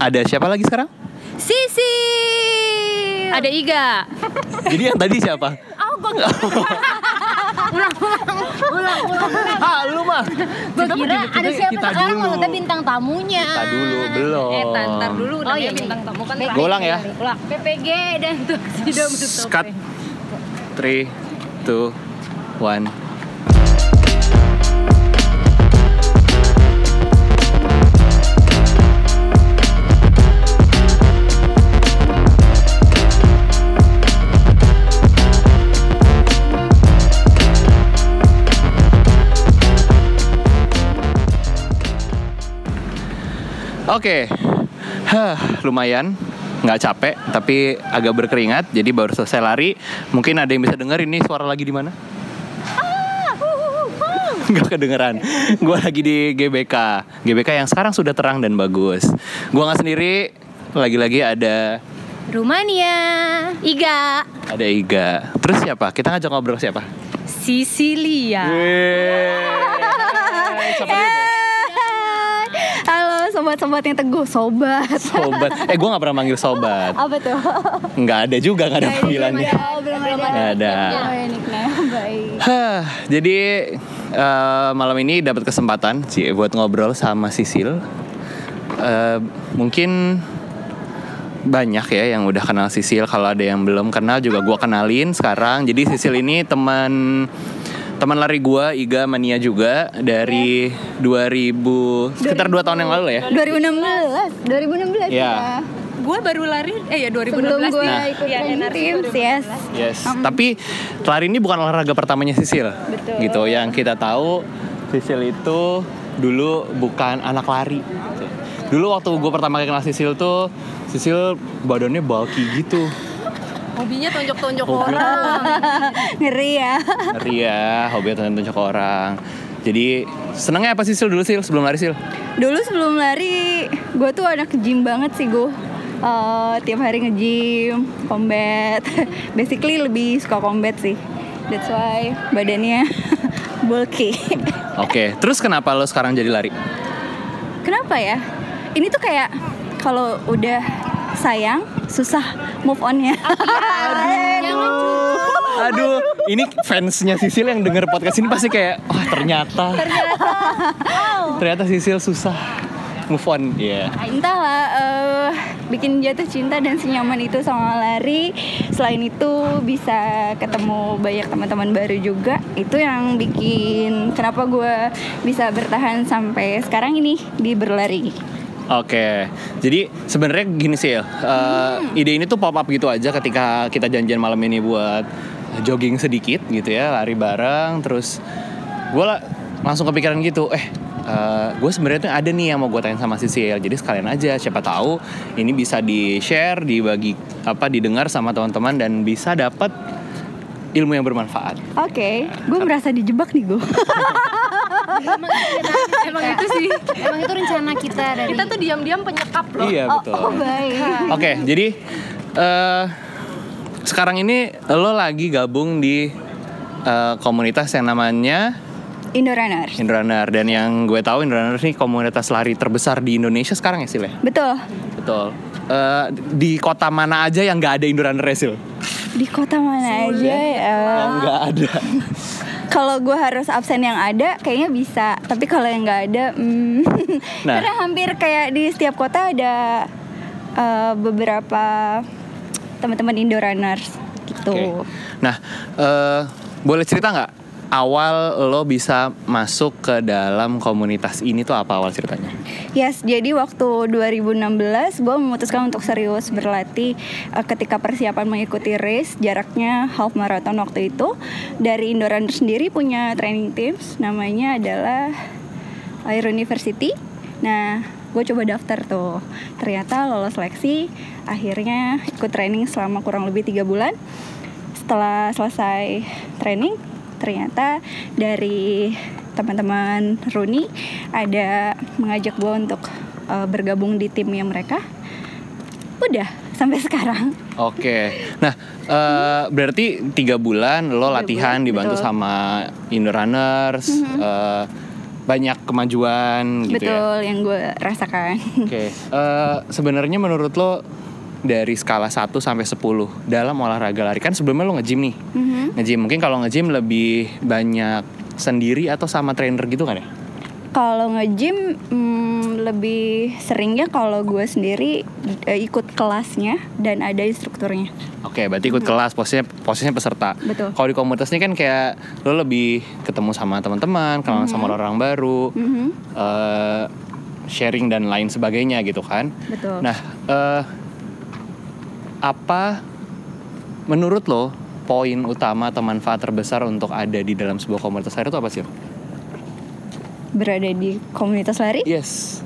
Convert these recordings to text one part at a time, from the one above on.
ada siapa lagi sekarang? Sisi. Ada Iga. Jadi yang tadi siapa? Oh, gua ulang, ulang, ulang, ulang. ah, lu mah. Gue Kita kira ada kita- siapa kita sekarang dulu. maksudnya bintang tamunya. Kita dulu, belum. Eh, tantar dulu Oh, iya, iya. bintang tamu kan. Gua ulang ya. Ulang. PPG dan Tuxedo. Cut. Three, two, one. Oke, Hah, lumayan. Nggak capek tapi agak berkeringat jadi baru selesai lari. Mungkin ada yang bisa dengar ini suara lagi di mana? Nggak kedengeran. Gue lagi di GBK. GBK yang sekarang sudah terang dan bagus. Gue nggak sendiri lagi-lagi ada Rumania. Iga. ada Iga. Terus siapa? Kita ngajak ngobrol siapa? Sisilia. Yeay. Siapa sobat-sobat yang teguh, sobat. sobat eh gue nggak pernah manggil sobat Apa tuh? nggak ada juga nggak ada panggilannya belum ada. nggak ada Oh, ya. Hah, jadi eh, malam ini dapat kesempatan sih buat ngobrol sama Sisil. Eh, mungkin banyak ya yang udah kenal Sisil. Kalau ada yang belum kenal juga gua kenalin sekarang. Jadi Sisil ini teman teman lari gua Iga Mania juga dari 2000 sekitar 2 tahun yang lalu ya. 2016, 2016 Iya. ya. Gue baru lari, eh ya 2016 Sebelum gue nih. ikut training NRC teams, 2016. yes. Yes. Tapi lari ini bukan olahraga pertamanya Sisil. Betul. Gitu. Yang kita tahu Sisil itu dulu bukan anak lari. gitu. Dulu waktu gue pertama kali kenal Sisil tuh Sisil badannya bulky gitu. Hobinya tonjok-tonjok Hobi. orang. Ngeri ya. Ngeri ya, hobi tunjuk ke orang. Jadi senengnya apa Sisil dulu Sil sebelum lari Sil? Dulu sebelum lari, gue tuh anak gym banget sih gue. Eh, tiap hari nge-gym, combat. Basically lebih suka combat sih. That's why badannya bulky. Oke, terus kenapa lo sekarang jadi lari? Kenapa ya? Ini tuh kayak kalau udah sayang susah move onnya. Aduh, ini fansnya Sisil yang denger podcast ini pasti kayak, wah ternyata, ternyata Sisil susah move on, Iya. Entahlah, eh, bikin jatuh cinta dan senyaman itu sama lari. Selain itu bisa ketemu banyak teman-teman baru juga. Itu yang bikin kenapa gue bisa bertahan sampai sekarang ini di berlari. Oke, jadi sebenarnya gini sih, ya, eh, ide ini tuh pop up gitu aja ketika kita janjian malam ini buat jogging sedikit gitu ya, lari bareng, terus gue langsung kepikiran gitu, eh gue sebenarnya tuh ada nih yang mau gue tanya sama Sisil, jadi sekalian aja, siapa tahu ini bisa di share, dibagi apa, didengar sama teman-teman dan bisa dapat ilmu yang bermanfaat. Oke, gue merasa dijebak nih gue. Emang, emang itu sih. Emang itu rencana kita dari Kita tuh diam-diam penyekap loh. Iya betul. Oh baik. Oke, jadi eh sekarang ini lo lagi gabung di eh, komunitas yang namanya Indorunners. Indorunner dan yang gue tahu Indorunner ini komunitas lari terbesar di Indonesia sekarang ya Sil ya? Betul. Betul. Eh, di kota mana aja yang nggak ada Indorunner ya, Sil? Di kota mana aja ya? Yang nggak ada. Kalau gue harus absen yang ada, kayaknya bisa. Tapi kalau yang nggak ada, hmm. Nah. karena hampir kayak di setiap kota ada eh, beberapa teman-teman Indo runners gitu. Oke. Nah, eh, boleh cerita nggak awal lo bisa masuk ke dalam komunitas ini tuh apa awal ceritanya? Yes, jadi waktu 2016 gue memutuskan untuk serius berlatih eh, ketika persiapan mengikuti race jaraknya half marathon waktu itu. Dari Indo Runners sendiri punya training teams, namanya adalah Air University. Nah, gue coba daftar tuh. Ternyata lolos seleksi, akhirnya ikut training selama kurang lebih tiga bulan. Setelah selesai training, ternyata dari teman-teman Runi ada mengajak gue untuk uh, bergabung di timnya mereka. Udah sampai sekarang. Oke, nah eh, berarti tiga bulan lo Tiga latihan bulan, dibantu betul. sama Indo Runners. eh, banyak kemajuan gitu ya. Betul yang gue rasakan. Oke, eh, sebenarnya menurut lo dari skala 1 sampai 10 dalam olahraga lari kan sebelumnya lo nge-gym nih. Mhm. Nge-gym mungkin kalau nge-gym lebih banyak sendiri atau sama trainer gitu kan ya? Kalau nge-gym hmm, lebih seringnya kalau gue sendiri eh, ikut kelasnya dan ada instrukturnya. Oke, berarti ikut kelas posisinya posisinya peserta. Mhm. Betul. Kalau di komunitas ini kan kayak lo lebih ketemu sama teman-teman, kenalan sama orang baru, Mhm. eh, sharing dan lain sebagainya gitu kan. Betul. Nah, eh, apa menurut lo poin utama atau manfaat terbesar untuk ada di dalam sebuah komunitas lari itu apa sih? Berada di komunitas lari? Yes.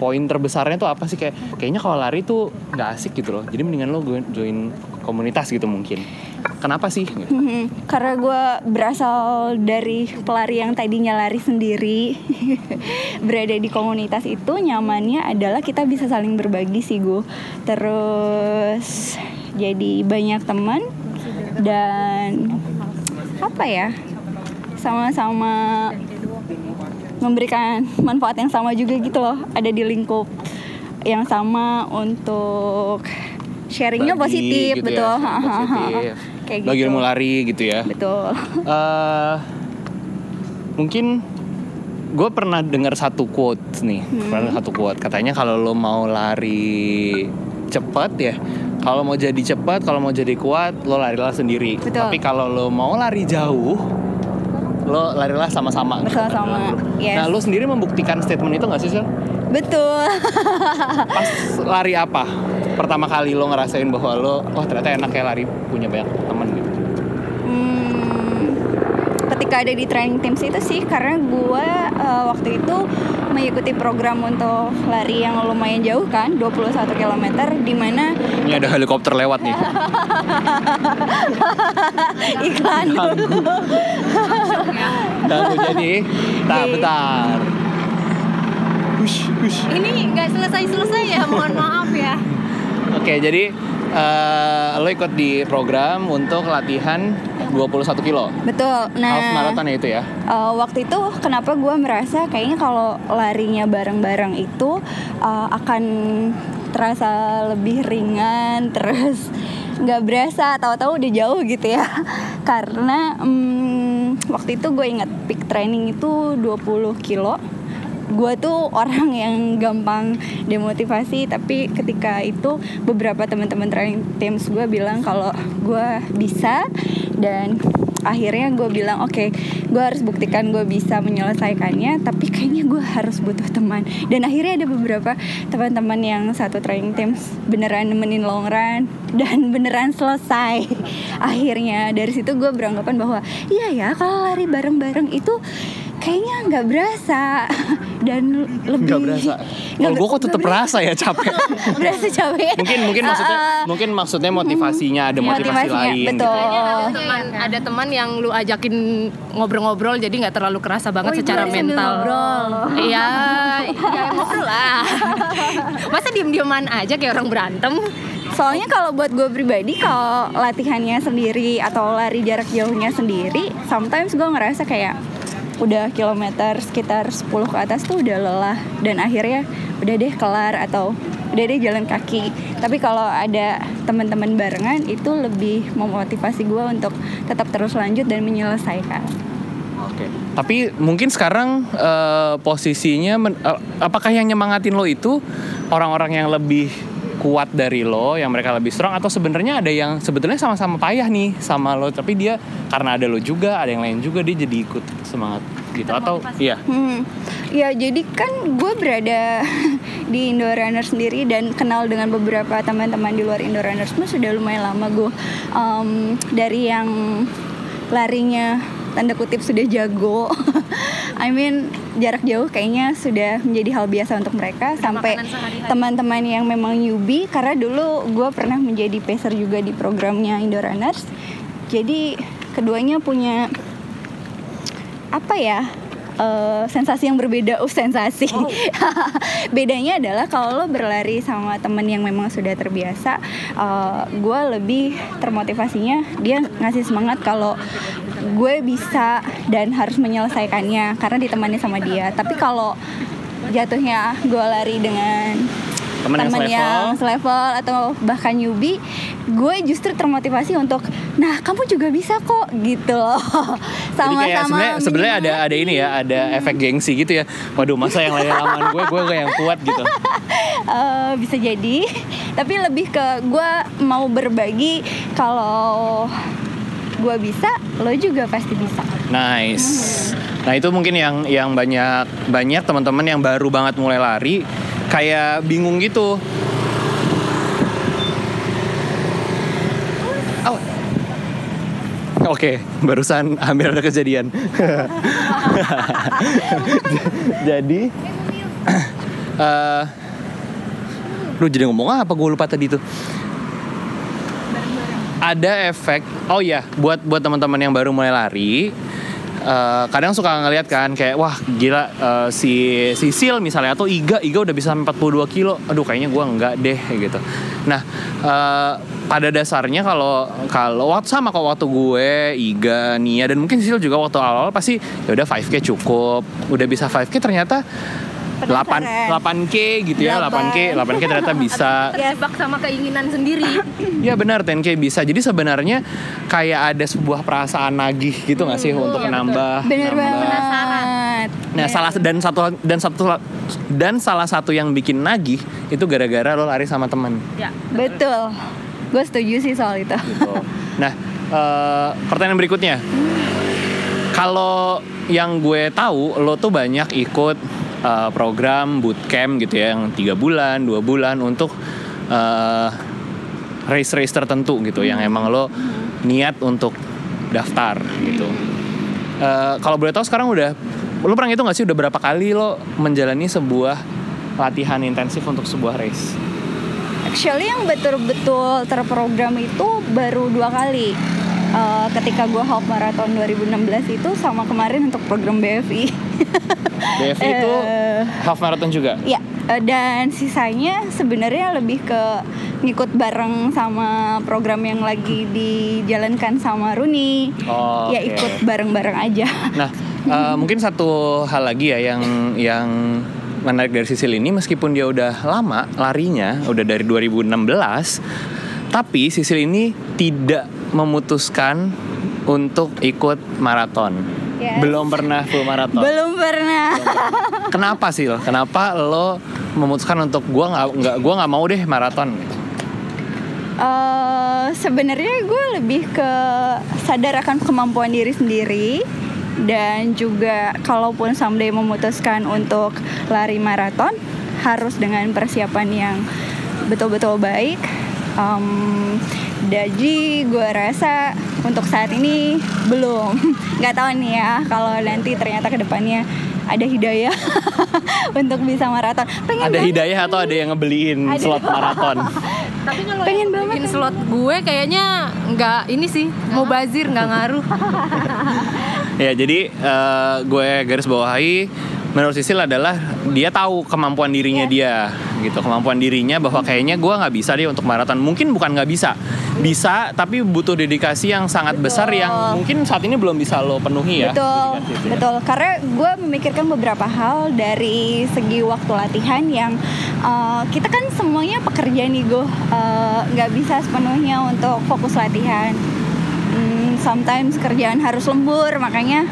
Poin terbesarnya tuh apa sih kayak kayaknya kalau lari tuh nggak asik gitu loh. Jadi mendingan lo join- join komunitas gitu mungkin. Kenapa sih? Karena gue berasal dari pelari yang tadinya lari sendiri. Berada di komunitas itu nyamannya adalah kita bisa saling berbagi sih gue Terus jadi banyak teman Dan apa ya Sama-sama memberikan manfaat yang sama juga gitu loh. Ada di lingkup yang sama untuk sharingnya Bagi positif gitu ya, betul. sharing positif. Kayak Bagi gitu ilmu lari gitu ya. betul eh mungkin gue pernah dengar satu quote nih Hmm. pernah satu quote katanya kalau lo mau lari cepat ya kalau mau jadi cepat kalau mau jadi kuat lo larilah sendiri Betul. tapi kalau lo mau lari jauh lo larilah sama-sama Bersama-sama, yes. nah lo sendiri membuktikan statement itu nggak sih Sil? betul pas lari apa pertama kali lo ngerasain bahwa lo oh ternyata enak ya lari punya banyak Hmm, ketika ada di training teams itu sih karena gue eh, waktu itu mengikuti program untuk lari yang lumayan jauh kan 21 km di mana ini ada helikopter lewat nih. Iklan. Ganggu jadi. Tak bentar. Ini nggak selesai-selesai ya, mohon maaf ya. Oke, jadi eh, lo ikut di program untuk latihan 21 kilo. betul nah Half marathon ya itu ya. Uh, waktu itu kenapa gue merasa kayaknya kalau larinya bareng-bareng itu uh, akan terasa lebih ringan terus nggak berasa tahu-tahu udah jauh gitu ya karena mm, waktu itu gue ingat peak training itu 20 kilo gue tuh orang yang gampang demotivasi tapi ketika itu beberapa teman-teman training teams gue bilang kalau gue bisa dan akhirnya gue bilang oke gue harus buktikan gue bisa menyelesaikannya tapi kayaknya gue harus butuh teman. Dan akhirnya ada beberapa teman-teman yang satu training teams beneran nemenin long run dan beneran selesai. Akhirnya dari situ gue beranggapan bahwa iya ya kalau lari bareng-bareng itu kayaknya nggak berasa dan lebih Gak berasa. Kalau gue kok tetep rasa ya capek. berasa capek mungkin mungkin maksudnya Ah, ah. mungkin maksudnya motivasinya ada motivasi Motivasinya, lain. betul. Gitu. Kayaknya ada Oh. teman ada teman yang lu ajakin ngobrol-ngobrol jadi nggak terlalu kerasa banget Oh, ibu secara mental. ngobrol. Iya, ya ngobrol lah. Masa diem-dieman aja kayak orang berantem? Soalnya kalau buat gue pribadi kalau latihannya sendiri atau lari jarak jauhnya sendiri, sometimes gue ngerasa kayak udah kilometer sekitar 10 ke atas tuh udah lelah dan akhirnya udah deh kelar atau udah deh jalan kaki. Tapi kalau ada teman-teman barengan itu lebih memotivasi gue untuk tetap terus lanjut dan menyelesaikan. Oke. Tapi mungkin sekarang eh, posisinya men- eh, apakah yang nyemangatin lo itu orang-orang yang lebih kuat dari lo, yang mereka lebih strong atau sebenarnya ada yang sebetulnya sama-sama payah nih sama lo, tapi dia karena ada lo juga, ada yang lain juga dia jadi ikut semangat gitu atau iya. Hmm. Ya jadi kan gue berada di Indo Runner sendiri dan kenal dengan beberapa teman-teman di luar Indo Runners pun sudah lumayan lama gue Em, dari yang larinya tanda kutip sudah jago. I mean jarak jauh kayaknya sudah menjadi hal biasa untuk mereka sampai makanan sehari-hari. teman-teman yang memang newbie karena dulu gue pernah menjadi pacer juga di programnya Indo Runners. Jadi keduanya punya apa ya eh, sensasi yang berbeda. Uh sensasi. Bedanya adalah kalau lo berlari sama temen yang memang sudah terbiasa gue lebih termotivasinya dia ngasih semangat kalau gue bisa dan harus menyelesaikannya karena ditemani sama dia. Tapi kalau jatuhnya gue lari dengan Temen yang teman selevel. yang selevel atau bahkan newbie gue justru termotivasi untuk nah kamu juga bisa kok gitu sama-sama sebenarnya ada ada ini ya, ada efek gengsi gitu ya. Waduh, masa yang lain laman gue, gue gue yang kuat gitu. Eh, bisa jadi tapi lebih ke gue mau berbagi kalau gue bisa lo juga pasti bisa Nice. Nah itu mungkin yang yang banyak banyak teman-teman yang baru banget mulai lari kayak bingung gitu. Oh. Oke, barusan hampir ada kejadian. jadi, eh, lu jadi ngomong apa? Gue lupa tadi tuh ada efek oh ya buat buat teman-teman yang baru mulai lari eh, kadang suka ngeliat kan kayak wah gila eh, si si Sil misalnya atau Iga Iga udah bisa sampai 42 kilo. Aduh kayaknya gua enggak deh gitu. Nah eh, pada dasarnya kalau kalau waktu sama kok waktu gue Iga Nia dan mungkin Sil juga waktu awal pasti ya udah 5k cukup. Udah bisa 5k ternyata 8 Penasaran. 8k gitu ya 8k 8k ternyata bisa Terjebak sama keinginan sendiri. Ya benar 10K bisa. Jadi sebenarnya kayak ada sebuah perasaan nagih gitu nggak sih untuk nambah. bener nambah. banget Nah salah dan satu dan satu dan salah satu yang bikin nagih itu gara-gara lo lari sama temen Ya. betul gue setuju sih soal itu gitu. Nah eh, pertanyaan berikutnya, kalau yang gue tahu lo tuh banyak ikut eh, program bootcamp gitu ya yang tiga bulan, dua bulan untuk eh, race-race tertentu gitu yang emang lo niat untuk daftar gitu. Eh, kalau boleh tahu sekarang udah lo pernah itu nggak sih udah berapa kali lo menjalani sebuah latihan intensif untuk sebuah race? Actually yang betul-betul terprogram itu baru dua kali Eh, ketika gue half marathon 2016 itu sama kemarin untuk program BFI BFI itu Eh. half marathon juga. Ya, eh, dan sisanya sebenarnya lebih ke ngikut bareng sama program yang lagi dijalankan sama Runi. Oh, ya ikut bareng-bareng aja. Nah, eh, mungkin satu hal lagi ya yang yang menarik dari Sisil ini meskipun dia udah lama larinya, udah dari 2016, tapi Sisil ini tidak memutuskan untuk ikut maraton. Yes. Belum pernah full maraton. Belum pernah. Kenapa sih lo? Kenapa lo memutuskan untuk gua nggak nggak gua nggak mau deh maraton? Eh, sebenarnya gue lebih ke sadar akan kemampuan diri sendiri dan juga kalaupun someday memutuskan untuk lari maraton harus dengan persiapan yang betul-betul baik. Em, jadi gue rasa untuk saat ini belum. Nggak tahu nih ya kalau nanti ternyata ke depannya ada hidayah untuk bisa maraton. Pengen Ada hidayah atau ada yang ngebeliin Ada. slot maraton? Tapi kalau Pengen yang banget. bikin slot gue kayaknya nggak ini sih mau bazir nggak ngaruh. Ya jadi eh, gue garis bawahi menurut Sisil adalah dia tahu kemampuan dirinya dia gitu kemampuan dirinya bahwa kayaknya gue nggak bisa deh untuk maraton mungkin bukan nggak bisa bisa tapi butuh dedikasi yang sangat besar yang mungkin saat ini belum bisa lo penuhi ya Betul, dedikasi itu ya. betul. Karena gue memikirkan beberapa hal dari segi waktu latihan yang uh, kita kan semuanya pekerja nih gue uh, nggak bisa sepenuhnya untuk fokus latihan. Hmm, sometimes kerjaan harus lembur, makanya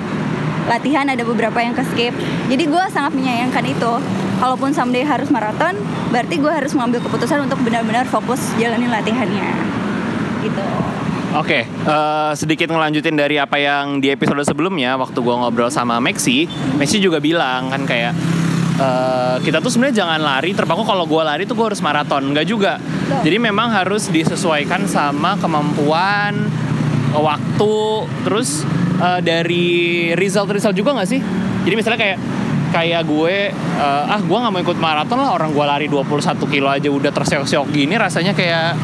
latihan ada beberapa yang ke skip. Jadi gue sangat menyayangkan itu. Kalaupun someday harus maraton, berarti gue harus mengambil keputusan untuk benar-benar fokus jalanin latihannya. Gitu. Oke, eh, sedikit ngelanjutin dari apa yang di episode sebelumnya waktu gua ngobrol sama Maxi, Maxi juga bilang kan kayak eh, kita tuh sebenarnya jangan lari terpaku kalau gua lari tuh gua harus maraton, enggak juga. Jadi memang harus disesuaikan sama kemampuan, waktu, terus eh, dari result-result juga nggak sih? Jadi misalnya kayak kayak gue eh, ah gua nggak mau ikut maraton lah orang gua lari 21 kilo aja udah terseok-seok gini rasanya kayak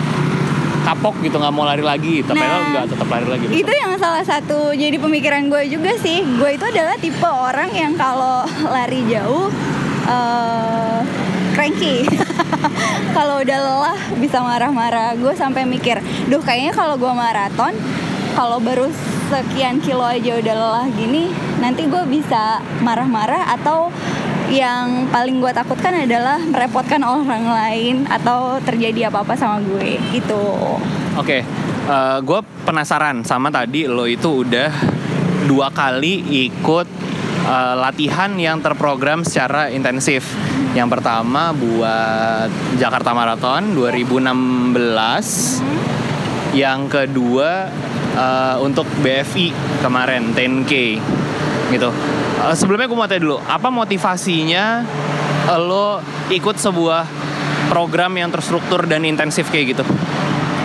kapok gitu nggak mau lari lagi tapi Nah, nggak tetap lari lagi Itu yang salah satu jadi pemikiran gue juga sih. Gue itu adalah tipe orang yang kalau lari jauh eh cranky. kalau udah lelah bisa marah-marah. Gue sampai mikir, duh kayaknya kalau gue maraton, kalau baru sekian kilo aja udah lelah gini nanti gue bisa marah-marah atau yang paling gue takutkan adalah merepotkan orang lain atau terjadi apa-apa sama gue gitu Oke, gue penasaran sama tadi lo itu udah dua kali ikut eh, latihan yang terprogram secara intensif. Yang pertama buat Jakarta Marathon 2016. Yang kedua eh, untuk BFI kemarin 10K gitu. Eh, sebelumnya gue mau tanya dulu, apa motivasinya eh, lo ikut sebuah program yang terstruktur dan intensif kayak gitu?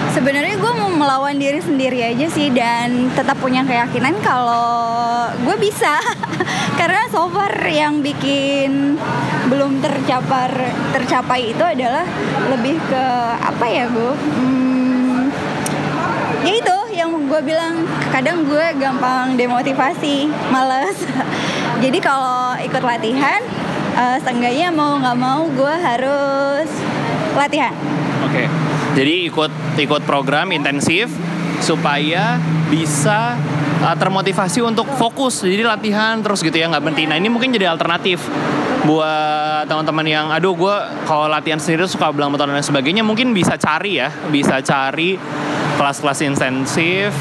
Sebenarnya gue mau melawan diri sendiri aja sih dan tetap punya keyakinan kalau gue bisa karena so far yang bikin belum tercapar tercapai itu adalah lebih ke apa ya gue hmm, yang gue bilang kadang gue gampang demotivasi males jadi kalau ikut latihan eh, seenggaknya mau nggak mau gue harus latihan Oke. Jadi ikut ikut program intensif supaya bisa uh, termotivasi untuk fokus. Jadi latihan terus gitu ya nggak berhenti. Nah ini mungkin jadi alternatif buat teman-teman yang aduh gue kalau latihan sendiri suka belang beton dan sebagainya mungkin bisa cari ya bisa cari kelas-kelas intensif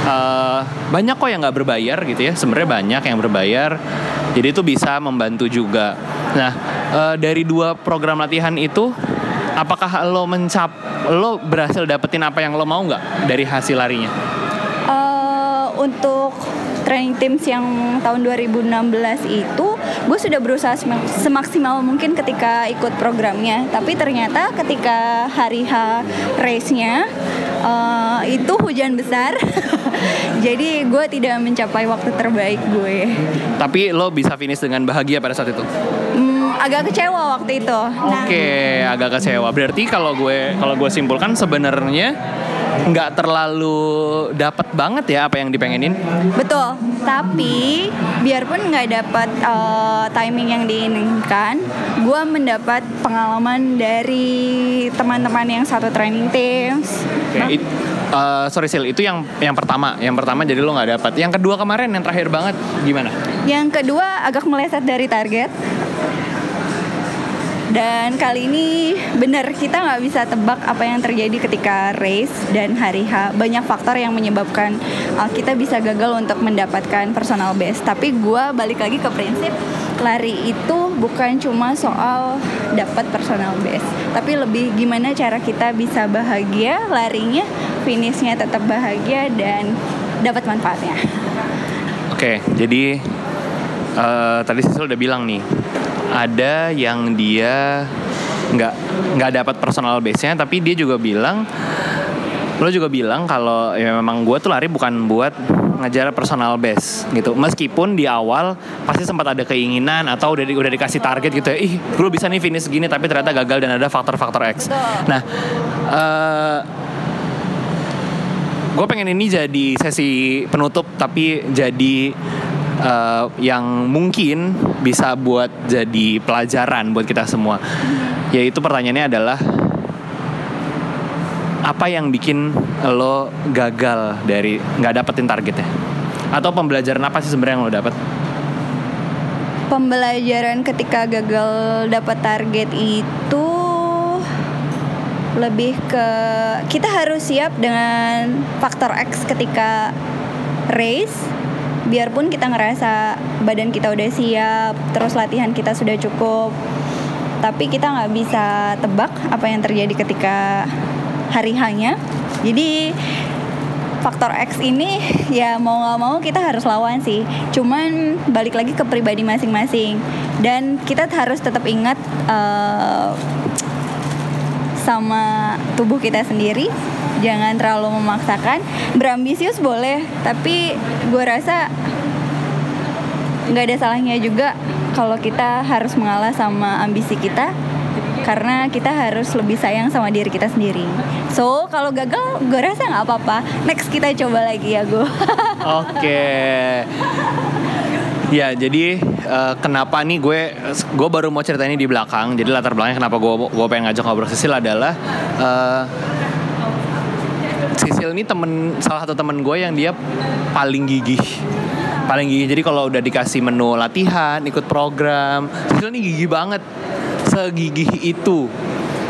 Eh, banyak kok yang nggak berbayar gitu ya. Sebenarnya banyak yang berbayar. Jadi itu bisa membantu juga. Nah eh, dari dua program latihan itu apakah lo mencap lo berhasil dapetin apa yang lo mau nggak dari hasil larinya? Eh, untuk training teams yang tahun 2016 itu gue sudah berusaha sem- semaksimal mungkin ketika ikut programnya. Tapi ternyata ketika hari H race-nya eh, itu hujan besar. Jadi gue tidak mencapai waktu terbaik gue. Tapi lo bisa finish dengan bahagia pada saat itu? Hmm, agak kecewa waktu itu. Nah, Oke, agak kecewa. Berarti kalau gue kalau gue simpulkan sebenarnya nggak terlalu dapat banget ya apa yang dipengenin. Betul, tapi biarpun nggak dapat eh, timing yang diinginkan, gue mendapat pengalaman dari teman-teman yang satu training teams. Oke, it- eh, sorry Sil, itu yang yang pertama, yang pertama jadi lo nggak dapat. Yang kedua kemarin yang terakhir banget gimana? Yang kedua agak meleset dari target. Dan kali ini benar kita nggak bisa tebak apa yang terjadi ketika race dan hari H. Banyak faktor yang menyebabkan uh, kita bisa gagal untuk mendapatkan personal best. Tapi gue balik lagi ke prinsip lari itu bukan cuma soal dapat personal best, tapi lebih gimana cara kita bisa bahagia larinya, finishnya tetap bahagia dan dapat manfaatnya. Oke, jadi eh, tadi Sisil udah bilang nih, ada yang dia nggak nggak dapat personal base-nya, tapi dia juga bilang, lo juga bilang kalau ya memang gue tuh lari bukan buat ngajar personal base gitu. Meskipun di awal pasti sempat ada keinginan atau udah di- udah dikasih target gitu ya, ih gue bisa nih finish gini, tapi ternyata gagal dan ada faktor-faktor X. Nah. eh, gue pengen ini jadi sesi penutup tapi jadi eh, yang mungkin bisa buat jadi pelajaran buat kita semua. Yaitu pertanyaannya adalah apa yang bikin lo gagal dari nggak dapetin targetnya? Atau pembelajaran apa sih sebenarnya yang lo dapet? Pembelajaran ketika gagal dapat target itu lebih ke kita harus siap dengan faktor X ketika race biarpun kita ngerasa badan kita udah siap terus latihan kita sudah cukup tapi kita nggak bisa tebak apa yang terjadi ketika hari hanya jadi faktor X ini ya mau nggak mau kita harus lawan sih. Cuman balik lagi ke pribadi masing-masing dan kita harus tetap ingat eh, sama tubuh kita sendiri. Jangan terlalu memaksakan. Berambisius boleh, tapi gue rasa nggak ada salahnya juga kalau kita harus mengalah sama ambisi kita karena kita harus lebih sayang sama diri kita sendiri. So kalau gagal, gue rasa nggak apa-apa. Next kita coba lagi ya gue. Oke. Ya, jadi eh, kenapa nih gue gue baru mau cerita ini di belakang. Jadi latar belakangnya kenapa gue gue pengen ngajak ngobrol Sisil adalah eh, Sisil ini temen salah satu temen gue yang dia paling gigih. Paling gigih. Jadi kalau udah dikasih menu latihan ikut program Sisil ini gigih banget. Segigih itu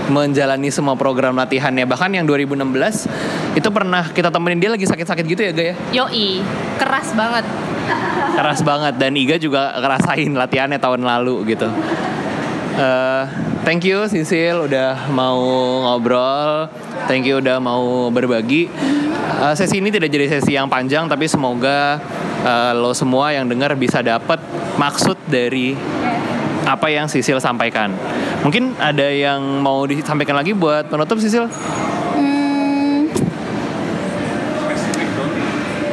menjalani semua program latihannya. Bahkan yang 2016 itu pernah kita temenin dia lagi sakit-sakit gitu ya Ga ya? Yoi, keras banget. Keras banget dan Iga juga ngerasain latihannya tahun lalu gitu. Eh, thank you Sisil udah mau ngobrol, thank you udah mau berbagi. Eh, sesi ini tidak jadi sesi yang panjang tapi semoga eh, lo semua yang dengar bisa dapat maksud dari apa yang Sisil sampaikan. Mungkin ada yang mau disampaikan lagi buat penutup Sisil? Hmm,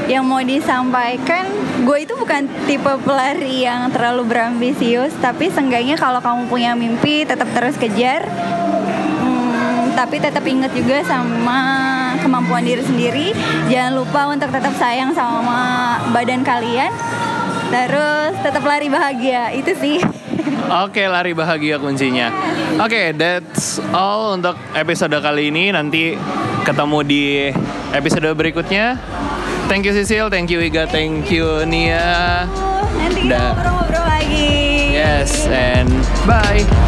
yang mau disampaikan gue itu bukan tipe pelari yang terlalu berambisius tapi seenggaknya kalau kamu punya mimpi tetap terus kejar Hmm, tapi tetap ingat juga sama kemampuan diri sendiri jangan lupa untuk tetap sayang sama badan kalian terus tetap lari bahagia itu sih Oke, lari bahagia kuncinya. Oke, that's all untuk episode kali ini. Nanti ketemu di episode berikutnya. Thank you Sisil, thank you Iga, thank you Nia. nanti kita ngobrol-ngobrol lagi Yes, and bye.